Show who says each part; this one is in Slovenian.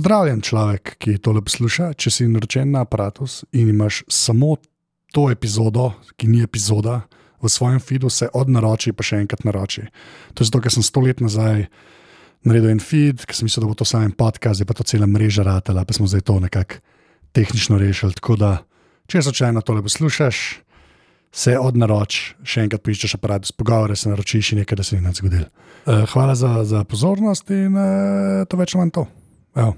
Speaker 1: Pozdravljen človek, ki tole posluša. Če si naročen na aparatus in imaš samo to epizodo, ki ni epizoda, v svojem feedu se odnaroči, pa še enkrat naroči. To je zato, ker sem sto let nazaj naredil en feed, ker sem mislil, da bo to samo en podcast, zdaj pa to cela mreža ratela, pa smo zdaj to nekako tehnično rešili. Tako da, če slučajno tole poslušaš, se odnaroč, še enkrat poiščeš aparat, pogovore se naročiš in nekaj, da se ni nič zgodilo. Uh, hvala za, za pozornost in uh, to več manj to. Evo.